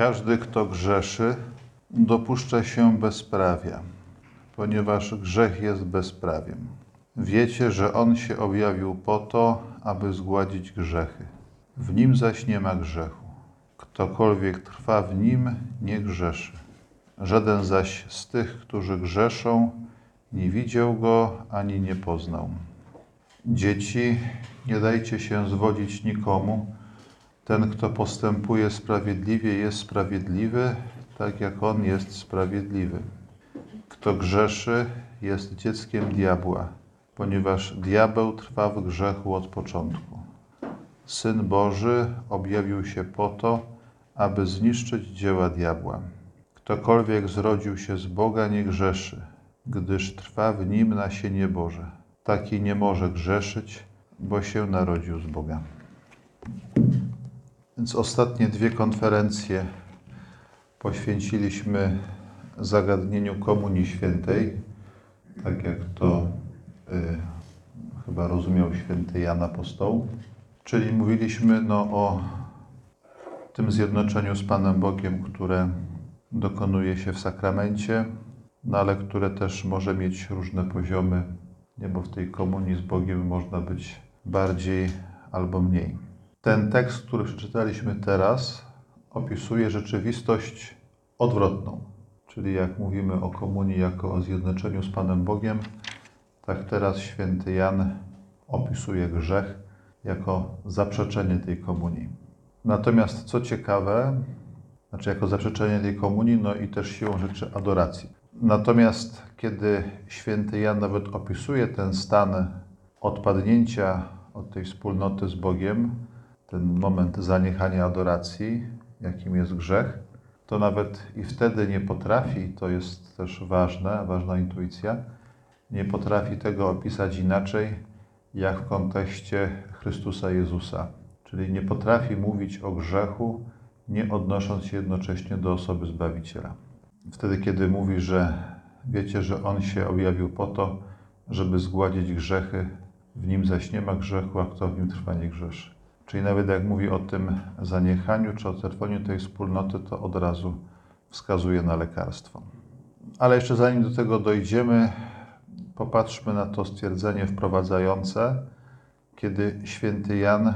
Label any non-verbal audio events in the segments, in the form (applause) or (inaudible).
Każdy, kto grzeszy, dopuszcza się bezprawia, ponieważ grzech jest bezprawiem. Wiecie, że On się objawił po to, aby zgładzić grzechy. W Nim zaś nie ma grzechu. Ktokolwiek trwa w Nim, nie grzeszy. Żaden zaś z tych, którzy grzeszą, nie widział Go ani nie poznał. Dzieci, nie dajcie się zwodzić nikomu. Ten, kto postępuje sprawiedliwie, jest sprawiedliwy, tak jak On jest sprawiedliwy. Kto grzeszy, jest dzieckiem diabła, ponieważ diabeł trwa w grzechu od początku. Syn Boży objawił się po to, aby zniszczyć dzieła diabła. Ktokolwiek zrodził się z Boga, nie grzeszy, gdyż trwa w nim nasienie Boże. Taki nie może grzeszyć, bo się narodził z Boga. Więc ostatnie dwie konferencje poświęciliśmy zagadnieniu Komunii Świętej, tak jak to y, chyba rozumiał święty Jan Apostoł. Czyli mówiliśmy no, o tym zjednoczeniu z Panem Bogiem, które dokonuje się w sakramencie, no ale które też może mieć różne poziomy, bo w tej komunii z Bogiem można być bardziej albo mniej. Ten tekst, który przeczytaliśmy teraz, opisuje rzeczywistość odwrotną. Czyli jak mówimy o komunii jako o zjednoczeniu z Panem Bogiem, tak teraz święty Jan opisuje grzech jako zaprzeczenie tej komunii. Natomiast co ciekawe, znaczy jako zaprzeczenie tej komunii, no i też siłą rzeczy adoracji. Natomiast kiedy święty Jan nawet opisuje ten stan odpadnięcia od tej wspólnoty z Bogiem, ten moment zaniechania adoracji, jakim jest grzech, to nawet i wtedy nie potrafi, to jest też ważne, ważna intuicja, nie potrafi tego opisać inaczej, jak w kontekście Chrystusa Jezusa. Czyli nie potrafi mówić o grzechu, nie odnosząc się jednocześnie do osoby Zbawiciela. Wtedy, kiedy mówi, że wiecie, że On się objawił po to, żeby zgładzić grzechy, w Nim zaś nie ma grzechu, a kto w Nim trwa, nie grzeszy. Czyli nawet jak mówi o tym zaniechaniu czy oderwaniu tej wspólnoty, to od razu wskazuje na lekarstwo. Ale jeszcze zanim do tego dojdziemy, popatrzmy na to stwierdzenie wprowadzające, kiedy święty Jan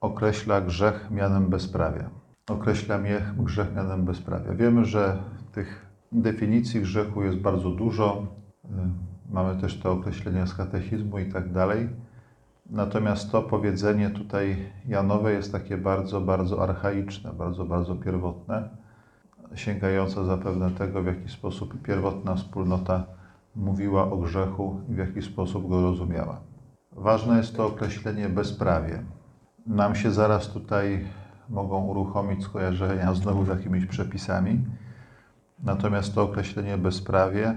określa grzech mianem bezprawia. Określa grzech mianem bezprawia. Wiemy, że tych definicji grzechu jest bardzo dużo. Mamy też te określenia z katechizmu i tak dalej. Natomiast to powiedzenie tutaj Janowe jest takie bardzo, bardzo archaiczne, bardzo, bardzo pierwotne, sięgające zapewne tego, w jaki sposób pierwotna wspólnota mówiła o grzechu i w jaki sposób go rozumiała. Ważne jest to określenie bezprawie. Nam się zaraz tutaj mogą uruchomić skojarzenia (laughs) znowu z jakimiś przepisami, natomiast to określenie bezprawie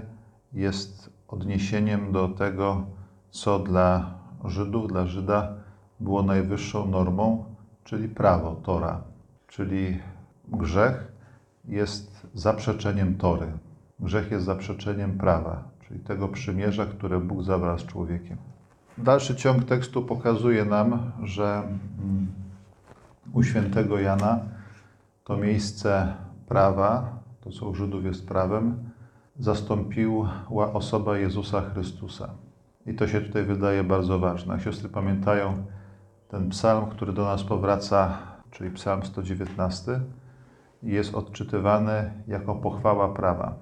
jest odniesieniem do tego, co dla Żydów, dla Żyda było najwyższą normą, czyli prawo, Tora. Czyli grzech jest zaprzeczeniem Tory. Grzech jest zaprzeczeniem prawa, czyli tego przymierza, które Bóg zabrał z człowiekiem. Dalszy ciąg tekstu pokazuje nam, że u świętego Jana to miejsce prawa, to co u Żydów jest prawem, zastąpiła osoba Jezusa Chrystusa. I to się tutaj wydaje bardzo ważne. Siostry pamiętają ten psalm, który do nas powraca, czyli psalm 119, jest odczytywany jako pochwała prawa.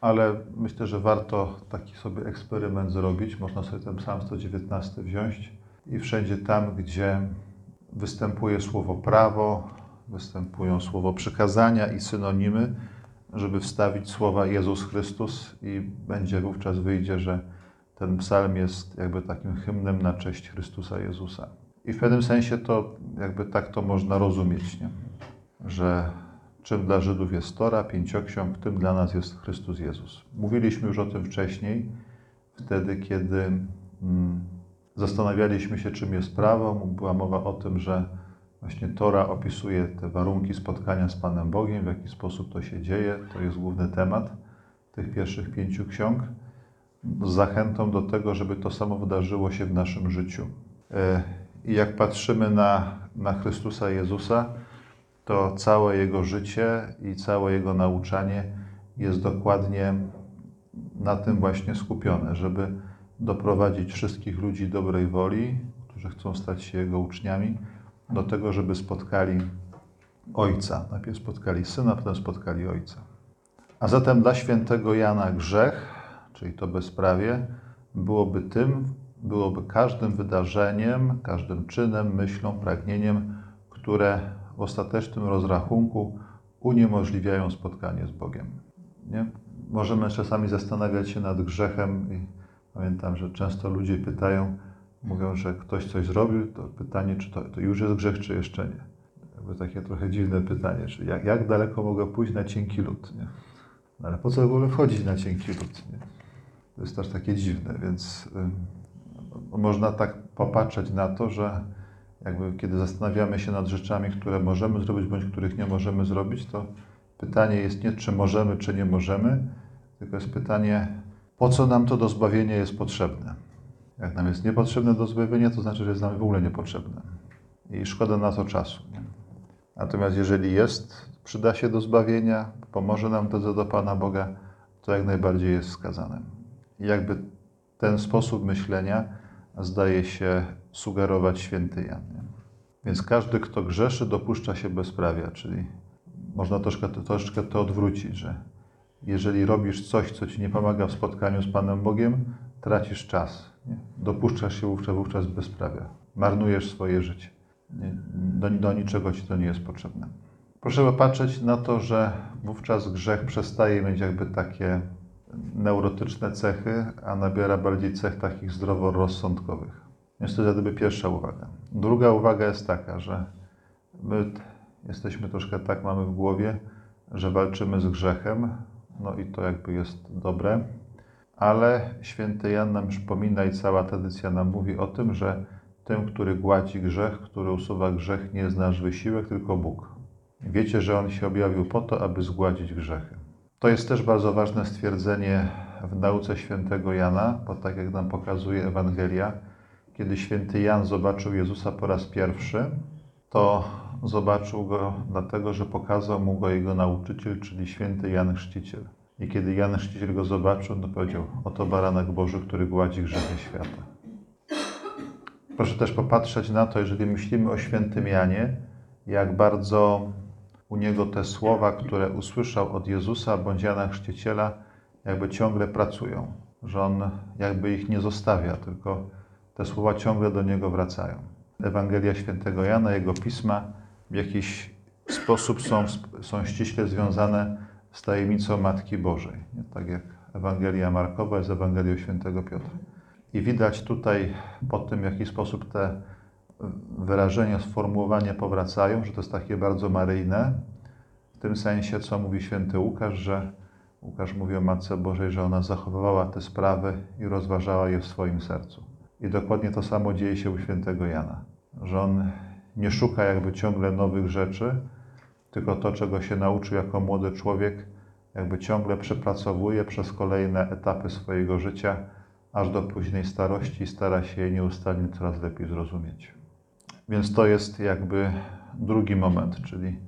Ale myślę, że warto taki sobie eksperyment zrobić. Można sobie ten psalm 119 wziąć i wszędzie tam, gdzie występuje słowo prawo, występują słowo przykazania i synonimy, żeby wstawić słowa Jezus Chrystus i będzie wówczas wyjdzie, że ten psalm jest jakby takim hymnem na cześć Chrystusa Jezusa. I w pewnym sensie to jakby tak to można rozumieć, nie? że czym dla Żydów jest Tora, pięcioksiąg, tym dla nas jest Chrystus Jezus. Mówiliśmy już o tym wcześniej, wtedy kiedy mm, zastanawialiśmy się, czym jest prawo. Była mowa o tym, że właśnie Tora opisuje te warunki spotkania z Panem Bogiem, w jaki sposób to się dzieje. To jest główny temat tych pierwszych pięciu ksiąg zachętą do tego, żeby to samo wydarzyło się w naszym życiu. I jak patrzymy na, na Chrystusa Jezusa, to to całe jego życie i całe jego nauczanie jest dokładnie na tym właśnie skupione, żeby doprowadzić wszystkich ludzi dobrej woli, którzy chcą stać się jego uczniami, do tego, żeby spotkali Ojca. Najpierw spotkali Syna, potem spotkali Ojca. A zatem dla świętego Jana grzech, czyli to bezprawie, byłoby tym, byłoby każdym wydarzeniem, każdym czynem, myślą, pragnieniem, które w ostatecznym rozrachunku uniemożliwiają spotkanie z Bogiem. Nie? Możemy czasami zastanawiać się nad grzechem i pamiętam, że często ludzie pytają, mówią, że ktoś coś zrobił, to pytanie, czy to, to już jest grzech, czy jeszcze nie. Jakby takie trochę dziwne pytanie, czy jak, jak daleko mogę pójść na cienki lód, nie? No ale po co w ogóle wchodzić na cienki lód, nie? To jest też takie dziwne, więc można tak popatrzeć na to, że jakby kiedy zastanawiamy się nad rzeczami, które możemy zrobić, bądź których nie możemy zrobić, to pytanie jest nie, czy możemy, czy nie możemy, tylko jest pytanie, po co nam to do zbawienia jest potrzebne. Jak nam jest niepotrzebne do zbawienia, to znaczy, że jest nam w ogóle niepotrzebne. I szkoda na to czasu. Natomiast jeżeli jest, przyda się do zbawienia, pomoże nam drodze do Pana Boga, to jak najbardziej jest wskazane. I jakby ten sposób myślenia zdaje się sugerować święty Jan. Więc każdy, kto grzeszy, dopuszcza się bezprawia, czyli można troszkę, troszkę to odwrócić, że jeżeli robisz coś, co ci nie pomaga w spotkaniu z Panem Bogiem, tracisz czas. Nie? Dopuszczasz się wówczas, wówczas bezprawia. Marnujesz swoje życie. Nie? Do, do niczego ci to nie jest potrzebne. Proszę popatrzeć na to, że wówczas grzech przestaje mieć jakby takie neurotyczne cechy, a nabiera bardziej cech takich zdroworozsądkowych. Więc to jest gdyby pierwsza uwaga. Druga uwaga jest taka, że my jesteśmy troszkę tak, mamy w głowie, że walczymy z grzechem, no i to jakby jest dobre, ale święty Jan nam przypomina i cała tradycja nam mówi o tym, że tym, który gładzi grzech, który usuwa grzech, nie jest nasz wysiłek, tylko Bóg. Wiecie, że On się objawił po to, aby zgładzić grzechy. To jest też bardzo ważne stwierdzenie w nauce świętego Jana, bo tak jak nam pokazuje Ewangelia, kiedy święty Jan zobaczył Jezusa po raz pierwszy, to zobaczył go dlatego, że pokazał mu go jego nauczyciel, czyli święty Jan Chrzciciel. I kiedy Jan Chrzciciel go zobaczył, to powiedział: Oto baranek Boży, który gładzi grzechy świata. Proszę też popatrzeć na to, jeżeli myślimy o świętym Janie, jak bardzo u niego te słowa, które usłyszał od Jezusa bądź Jana Chrzciciela, jakby ciągle pracują, że on jakby ich nie zostawia, tylko te słowa ciągle do niego wracają. Ewangelia świętego Jana, jego pisma w jakiś sposób są, są ściśle związane z tajemnicą Matki Bożej. Nie? Tak jak Ewangelia Markowa jest Ewangelią świętego Piotra. I widać tutaj po tym, w jaki sposób te wyrażenia, sformułowania powracają, że to jest takie bardzo maryjne, w tym sensie, co mówi święty Łukasz, że Łukasz mówi o Matce Bożej, że ona zachowywała te sprawy i rozważała je w swoim sercu. I dokładnie to samo dzieje się u świętego Jana, że on nie szuka jakby ciągle nowych rzeczy, tylko to, czego się nauczył jako młody człowiek, jakby ciągle przepracowuje przez kolejne etapy swojego życia, aż do późnej starości i stara się je nieustannie coraz lepiej zrozumieć. Więc to jest jakby drugi moment, czyli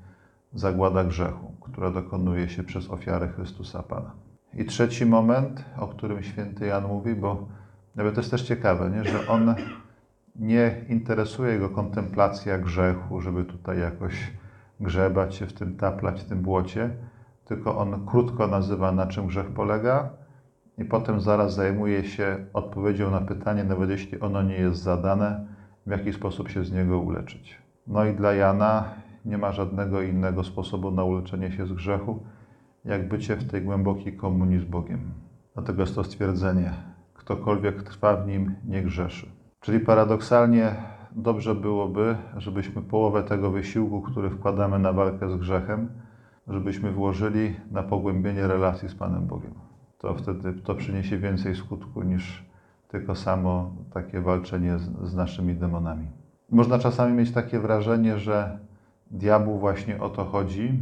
zagłada grzechu, która dokonuje się przez ofiarę Chrystusa Pana. I trzeci moment, o którym święty Jan mówi, bo to jest też ciekawe, nie? że on nie interesuje go kontemplacja grzechu, żeby tutaj jakoś grzebać się w tym, taplać w tym błocie, tylko on krótko nazywa, na czym grzech polega, i potem zaraz zajmuje się odpowiedzią na pytanie, nawet jeśli ono nie jest zadane, w jaki sposób się z niego uleczyć. No i dla Jana nie ma żadnego innego sposobu na uleczenie się z grzechu, jak bycie w tej głębokiej komunii z Bogiem. Dlatego jest to stwierdzenie: ktokolwiek trwa w nim, nie grzeszy. Czyli paradoksalnie dobrze byłoby, żebyśmy połowę tego wysiłku, który wkładamy na walkę z grzechem, żebyśmy włożyli na pogłębienie relacji z Panem Bogiem. To wtedy to przyniesie więcej skutku niż tylko samo takie walczenie z, z naszymi demonami. Można czasami mieć takie wrażenie, że diabłu właśnie o to chodzi,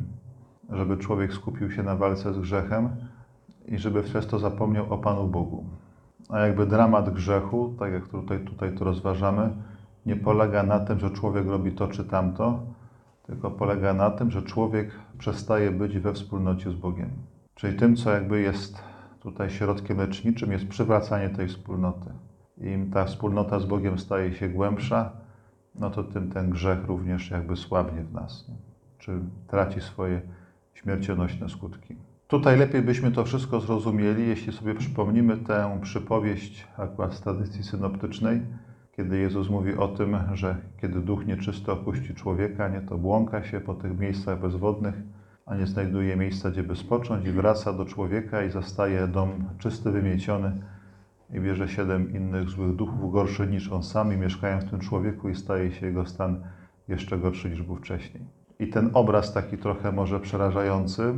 żeby człowiek skupił się na walce z grzechem i żeby przez to zapomniał o Panu Bogu. A jakby dramat grzechu, tak jak tutaj, tutaj to rozważamy, nie polega na tym, że człowiek robi to czy tamto, tylko polega na tym, że człowiek przestaje być we wspólnocie z Bogiem. Czyli tym, co jakby jest tutaj środkiem leczniczym, jest przywracanie tej wspólnoty. Im ta wspólnota z Bogiem staje się głębsza, no to tym ten grzech również jakby słabnie w nas, nie? czy traci swoje śmiercionośne skutki. Tutaj lepiej byśmy to wszystko zrozumieli, jeśli sobie przypomnimy tę przypowieść akurat z tradycji synoptycznej, kiedy Jezus mówi o tym, że kiedy duch nieczysty opuści człowieka, nie to błąka się po tych miejscach bezwodnych, a nie znajduje miejsca, gdzie by spocząć i wraca do człowieka i zastaje dom czysty, wymieciony i bierze siedem innych złych duchów gorszych niż on sam i mieszkają w tym człowieku i staje się jego stan jeszcze gorszy niż był wcześniej. I ten obraz taki trochę może przerażający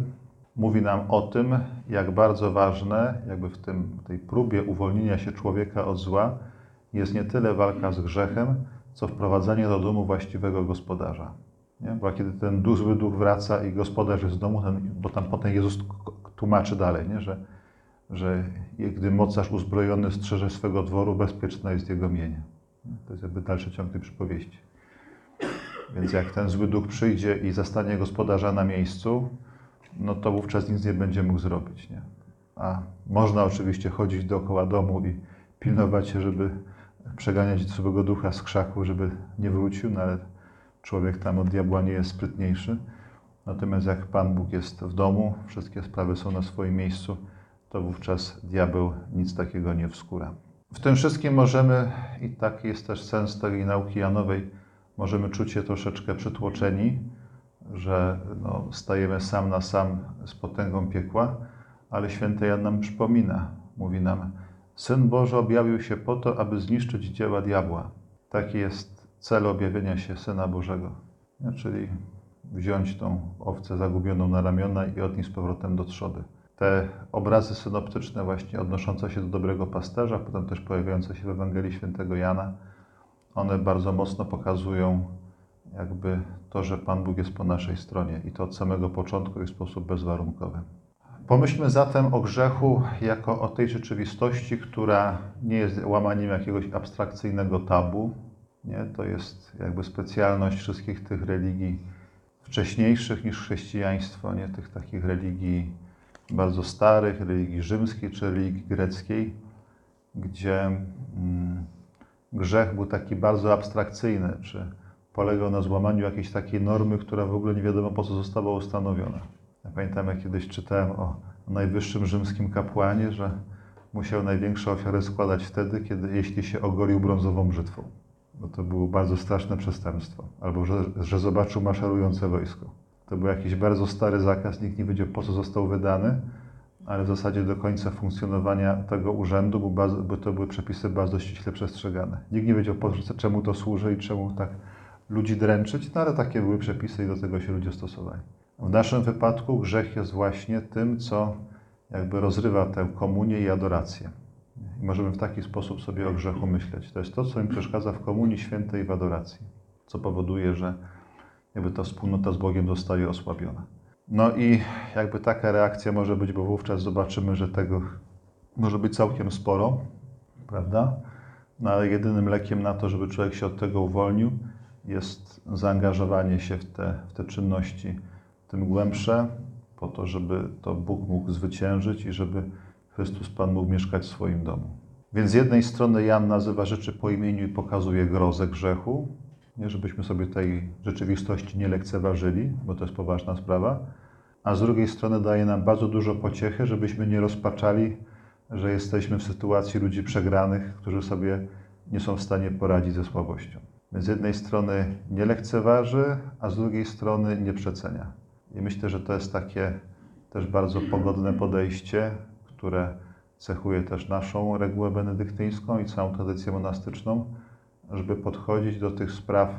mówi nam o tym, jak bardzo ważne, jakby w tym, tej próbie uwolnienia się człowieka od zła, jest nie tyle walka z grzechem, co wprowadzenie do domu właściwego gospodarza. Nie? Bo kiedy ten zły duch wraca i gospodarz jest w domu, ten, bo tam potem Jezus tłumaczy dalej, nie? Że, że gdy mocarz uzbrojony strzeże swego dworu, bezpieczne jest jego mienie. To jest jakby dalszy ciąg tej przypowieści. Więc jak ten zły duch przyjdzie i zastanie gospodarza na miejscu, no to wówczas nic nie będzie mógł zrobić. Nie? A można oczywiście chodzić dookoła domu i pilnować się, żeby przeganiać złego ducha z krzaku, żeby nie wrócił, no ale człowiek tam od diabła nie jest sprytniejszy. Natomiast jak Pan Bóg jest w domu, wszystkie sprawy są na swoim miejscu, to wówczas diabeł nic takiego nie wskóra. W tym wszystkim możemy, i taki jest też sens tej nauki Janowej, możemy czuć się troszeczkę przytłoczeni, że no, stajemy sam na sam z potęgą piekła, ale święty Jan nam przypomina, mówi nam, Syn Boży objawił się po to, aby zniszczyć dzieła diabła. Taki jest cel objawienia się Syna Bożego, czyli wziąć tą owcę zagubioną na ramiona i odnieść z powrotem do trzody. Te obrazy synoptyczne właśnie odnoszące się do dobrego pasterza, potem też pojawiające się w Ewangelii Świętego Jana, one bardzo mocno pokazują jakby to, że Pan Bóg jest po naszej stronie i to od samego początku i w sposób bezwarunkowy. Pomyślmy zatem o grzechu jako o tej rzeczywistości, która nie jest łamaniem jakiegoś abstrakcyjnego tabu. Nie? To jest jakby specjalność wszystkich tych religii wcześniejszych niż chrześcijaństwo, nie? tych takich religii bardzo starych, religii rzymskiej czy religii greckiej, gdzie mm, grzech był taki bardzo abstrakcyjny, czy polegał na złamaniu jakiejś takiej normy, która w ogóle nie wiadomo po co została ustanowiona. Ja pamiętam, jak kiedyś czytałem o najwyższym rzymskim kapłanie, że musiał największe ofiary składać wtedy, kiedy jeśli się ogolił brązową brzytwą. Bo to było bardzo straszne przestępstwo. Albo że, że zobaczył maszerujące wojsko. To był jakiś bardzo stary zakaz, nikt nie wiedział po co został wydany, ale w zasadzie do końca funkcjonowania tego urzędu, bo, bardzo, bo to były przepisy bardzo ściśle przestrzegane. Nikt nie wiedział, po, czemu to służy i czemu tak ludzi dręczyć, no ale takie były przepisy i do tego się ludzie stosowali. W naszym wypadku grzech jest właśnie tym, co jakby rozrywa tę komunię i adorację. I możemy w taki sposób sobie o grzechu myśleć. To jest to, co mi przeszkadza w komunii świętej i w adoracji, co powoduje, że jakby ta wspólnota z Bogiem zostaje osłabiona. No i jakby taka reakcja może być, bo wówczas zobaczymy, że tego może być całkiem sporo, prawda? No ale jedynym lekiem na to, żeby człowiek się od tego uwolnił, jest zaangażowanie się w te, w te czynności tym głębsze, po to, żeby to Bóg mógł zwyciężyć i żeby Chrystus Pan mógł mieszkać w swoim domu. Więc z jednej strony Jan nazywa rzeczy po imieniu i pokazuje grozę grzechu, nie żebyśmy sobie tej rzeczywistości nie lekceważyli, bo to jest poważna sprawa, a z drugiej strony daje nam bardzo dużo pociechy, żebyśmy nie rozpaczali, że jesteśmy w sytuacji ludzi przegranych, którzy sobie nie są w stanie poradzić ze słabością. Więc z jednej strony nie lekceważy, a z drugiej strony nie przecenia. I myślę, że to jest takie też bardzo pogodne podejście, które cechuje też naszą regułę benedyktyńską i całą tradycję monastyczną, żeby podchodzić do tych spraw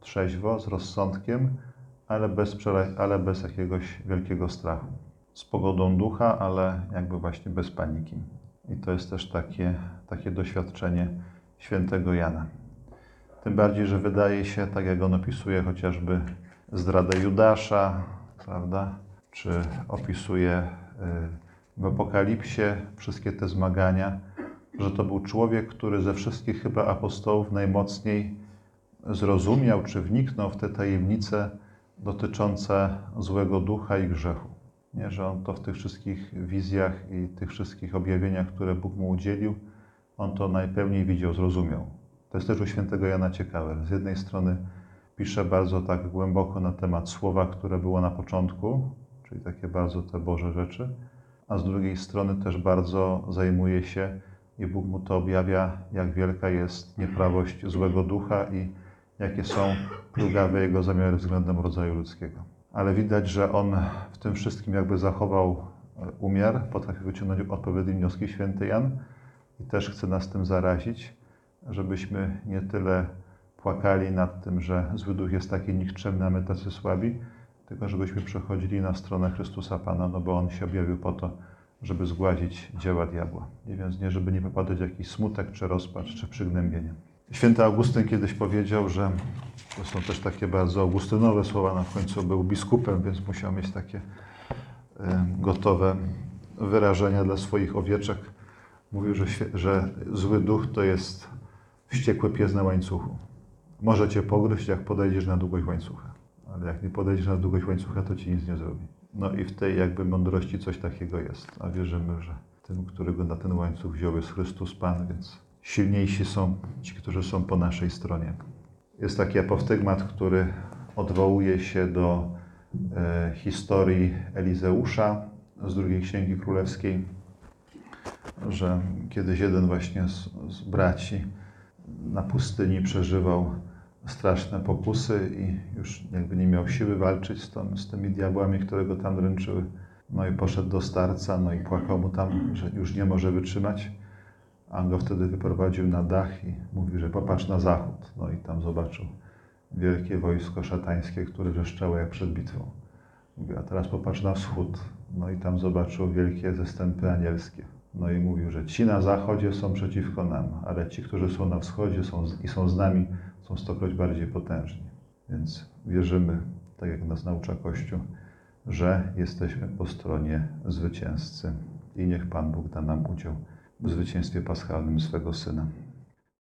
trzeźwo, z rozsądkiem, ale bez, ale bez jakiegoś wielkiego strachu. Z pogodą ducha, ale jakby właśnie bez paniki. I to jest też takie, takie doświadczenie świętego Jana. Tym bardziej, że wydaje się, tak jak on opisuje chociażby zdradę Judasza, prawda? Czy opisuje y, w Apokalipsie wszystkie te zmagania, że to był człowiek, który ze wszystkich chyba apostołów najmocniej zrozumiał czy wniknął w te tajemnice dotyczące złego ducha i grzechu. Nie, że on to w tych wszystkich wizjach i tych wszystkich objawieniach, które Bóg mu udzielił, on to najpełniej widział, zrozumiał. To jest też u świętego Jana ciekawe. Z jednej strony pisze bardzo tak głęboko na temat słowa, które było na początku, czyli takie bardzo te Boże rzeczy, a z drugiej strony też bardzo zajmuje się i Bóg mu to objawia, jak wielka jest nieprawość złego ducha i jakie są plugawe jego zamiary względem rodzaju ludzkiego. Ale widać, że on w tym wszystkim jakby zachował e, umiar, potrafił wyciągnąć odpowiednie wnioski święty Jan i też chce nas tym zarazić, żebyśmy nie tyle płakali nad tym, że zły duch jest taki nikczemny, a my tacy słabi, tylko żebyśmy przechodzili na stronę Chrystusa Pana, no bo On się objawił po to, żeby zgładzić dzieła diabła. I więc nie, żeby nie popadać w jakiś smutek, czy rozpacz, czy przygnębienie. Święty Augustyn kiedyś powiedział, że to są też takie bardzo augustynowe słowa, na końcu był biskupem, więc musiał mieć takie e, gotowe wyrażenia dla swoich owieczek. Mówił, że, że zły duch to jest wściekły pies na łańcuchu. Może cię pogryźć, jak podejdziesz na długość łańcucha, ale jak nie podejdziesz na długość łańcucha, to ci nic nie zrobi. No i w tej jakby mądrości coś takiego jest, a wierzymy, że tym, którego na ten łańcuch wziął jest Chrystus Pan, więc silniejsi są ci, którzy są po naszej stronie. Jest taki apostygmat, który odwołuje się do e, historii Elizeusza z drugiej Księgi Królewskiej, że kiedyś jeden właśnie z, z braci na pustyni przeżywał straszne pokusy i już jakby nie miał siły walczyć z, tą, z tymi diabłami, które go tam dręczyły. No i poszedł do starca, no i płakał mu tam, że już nie może wytrzymać. A on go wtedy wyprowadził na dach i mówił, że popatrz na zachód. No i tam zobaczył wielkie wojsko szatańskie, które wrzeszczało jak przed bitwą. Mówił, a teraz popatrz na wschód. No i tam zobaczył wielkie zastępy anielskie. No i mówił, że ci na zachodzie są przeciwko nam, ale ci, którzy są na wschodzie są z, i są z nami, są stokroć bardziej potężni. Więc wierzymy, tak jak nas naucza Kościół, że jesteśmy po stronie zwycięzcy i niech Pan Bóg da nam udział w zwycięstwie paschalnym swego Syna.